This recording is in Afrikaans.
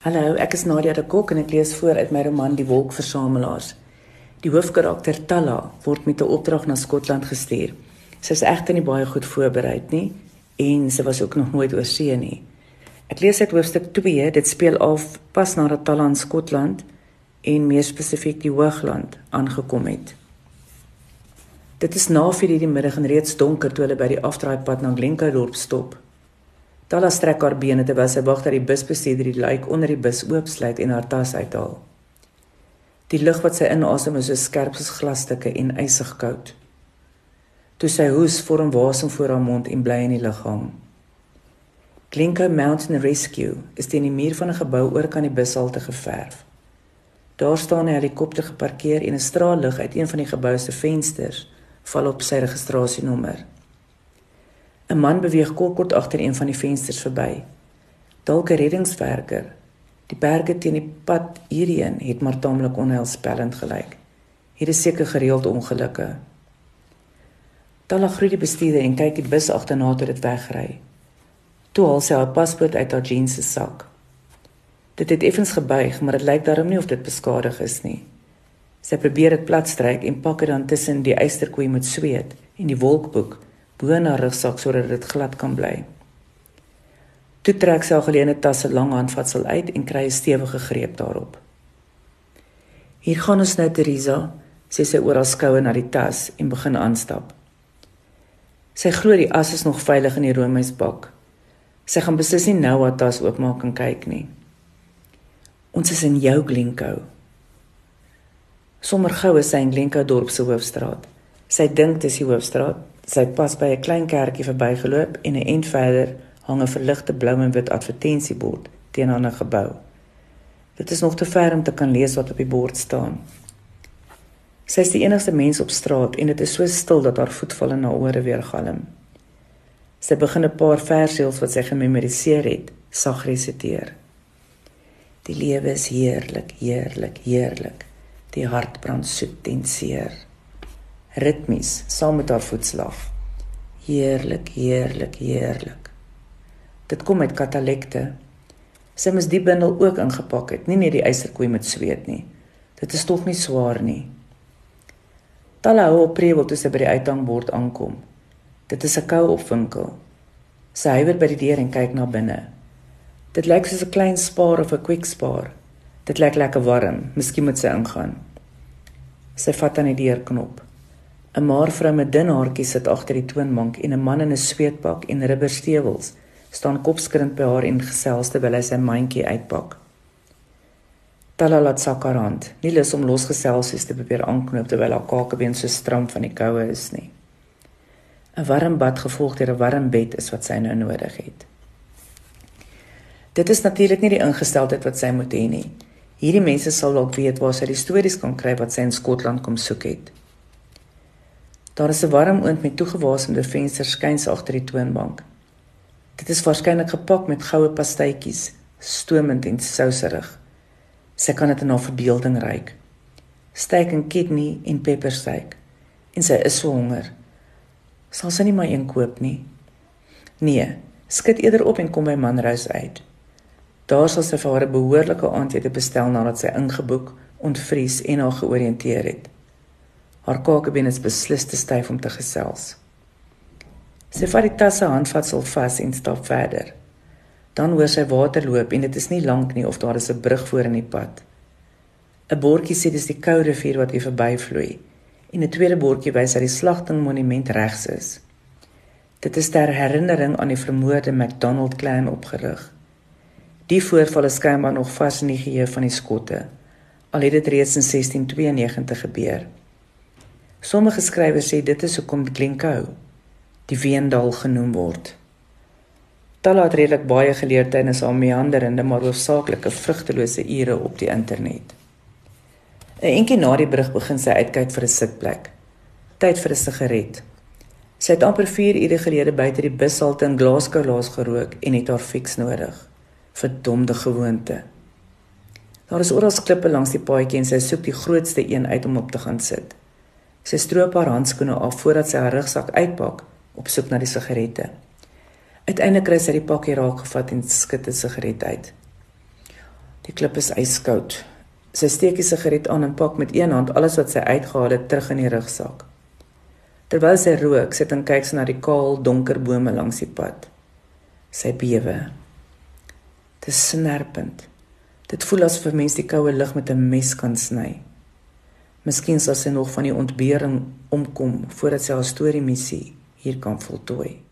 Hallo, ek is Nadia de Kok en ek lees voor uit my roman Die Wolkversamelaars. Die hoofkarakter Talla word met 'n opdrag na Skotland gestuur. Sy is egter nie baie goed voorberei nie en sy was ook nog nooit oor see nie. Ek lees uit hoofstuk 2, dit speel af pas nadat Talla in Skotland en meer spesifiek die Hoogland aangekom het. Dit is na 4:00 die middag en reeds donker toe hulle by die afdraaipad na Glencardorp stop. Tala strek haar bene terwyl sy wag dat die busbestuurder die luik onder die bus oopsluit en haar tas uithaal. Die lug wat sy inasem is so skerp soos glasstukke en ysig koud. Toe sy hoes vorm wasem voor haar mond en bly in die hang. Glencoe Mountain Rescue is teen die muur van 'n gebou oor kan die bushalte geverf. Daar staan 'n helikopter geparkeer en 'n straal lig uit een van die gebou se vensters val op sy registrasienommer. 'n Man beweeg kort agter een van die vensters verby. Dalk 'n reddingswerker. Die berge teen die pad hierheen het maar taamlik onheilspellend gelyk. Hier is seker gereeld ongelukke. Tala groet die bestuurder en kyk die bus agterna tot dit wegry. Toe haal sy haar paspoort uit haar jeans se sak. Dit het effens gebuig, maar dit lyk daarom nie of dit beskadig is nie. Sy probeer dit platstryk en pak dit dan tussen die eysterkoei met sweet en die wolkboek bo na rugsak sodat dit glad kan bly. Toe trek sy haar geleene tas se lang handvatsel uit en kry 'n stewige greep daarop. Hier gaan ons nou Teresa, sê sy oor haar skoue na die tas en begin aanstap. Sy glo die as is nog veilig in die roomhuisbak. Sy gaan beslis nie nou haar tas oopmaak en kyk nie. Ons is in jou Glencoe. Sommer gou is sy in Glencoe dorp se hoofstraat. Sy dink dis die hoofstraat, Sy het pas by 'n klein kerkie verbygeloop en 'n ent verder hang 'n verligte blou en wit advertensiebord teen 'n gebou. Dit is nog te ver om te kan lees wat op die bord staan. Sy is die enigste mens op straat en dit is so stil dat haar voetvalle na ore weer galm. Sy begin 'n paar versies wat sy gememoriseer het, sag resiteer. Die lewe is heerlik, heerlik, heerlik. Die hart brand soet en seer ritmies saam met haar voetslag. Heerlik, heerlik, heerlik. Dit kom uit katalekte. Sy moes die bindel ook ingepak het, nie net die eiserkoei met sweet nie. Dit is tog nie swaar nie. Talle hou op preewel toe sy by die uithangbord aankom. Dit is 'n koue opwinkel. Sy huiwer by die deur en kyk na binne. Dit lyk soos 'n klein spaar of 'n quick spaar. Dit lyk lekker warm. Miskien moet sy ingaan. Sy vat aan die deurknop. 'n maar vrou met dun haartjies sit agter die toonbank en 'n man in 'n sweetpak en rubberstewels staan kopskrint by haar en gesels terwyl hy sy mandjie uitpak. Tala laat sakarand, nie lus om losgeselsies te probeer aanknoop terwyl haar kakebeen so stram van die koue is nie. 'n Warm bad gevolg deur 'n warm bed is wat sy nou nodig het. Dit is natuurlik nie die ingesteldheid wat sy moet hê nie. Hierdie mense sal dalk weet waar sy die stories kan kry wat sy in Skotland kom soek het. Daar is 'n warm oond met toegewasemde vensters skuins agter die toonbank. Dit is waarskynlik gepak met goue pastytjies, stoomend en souserig. Sy kan dit in haar verbeelding ruik. Steak en kidney en peppersteak. En sy is so honger. Sal sy nie maar een koop nie? Nee, skud eerder op en kom by Manrose uit. Daar sal sy vir haar 'n behoorlike aandete bestel nadat sy ingeboek, ontvries en haar georiënteer het. Haar kakebeen is beslis te styf om te gesels. Sy vat die tas se handvatsel vas en stap verder. Dan hoor sy water loop en dit is nie lank nie of daar is 'n brug voor in die pad. 'n Bordjie sê dis die Kou rivier wat hier verbyvloei en 'n tweede bordjie wys dat die slagting monument regs is. Dit is ter herinnering aan die vermoorde McDonald clan opgerig. Die voorval is skynbaar nog vas in die geheue van die skotte. Al het dit reeds in 1692 gebeur. Sommige skrywers sê dit is hoekom Glencoe die Weendal genoem word. Tala het redelik baie geleer tydens haar meanderende maar hoofsaaklike vrugtelose ure op die internet. 'n Enkie na die brug begin sy uitkyk vir 'n sitplek. Tyd vir 'n sigaret. Sy het amper 4 ure gelede buite die bushalte in Glasgow laas gerook en het haar fiks nodig. Verdomde gewoonte. Daar is oral klippe langs die paadjie en sy soek die grootste een uit om op te gaan sit. Sy stroop haar handskoene af voordat sy haar rugsak uitpak op soek na die sigarette. Uiteindelik kry sy die pakkie raak gevat en skit 'n sigaret uit. klip is yskoud. Sy steek die sigaret aan en pak met een hand alles wat sy uitgehaal het terug in die rugsak. Terwyl sy rook, sit en kyk sy na die kaal, donker bome langs die pad. Sy bewe. Dit is snerpend. Dit voel asof 'n mens die koue lug met 'n mes kan sny. Miskien sal sy nog van die ontbering omkom voordat sy haar storie missie hier kan voltooi.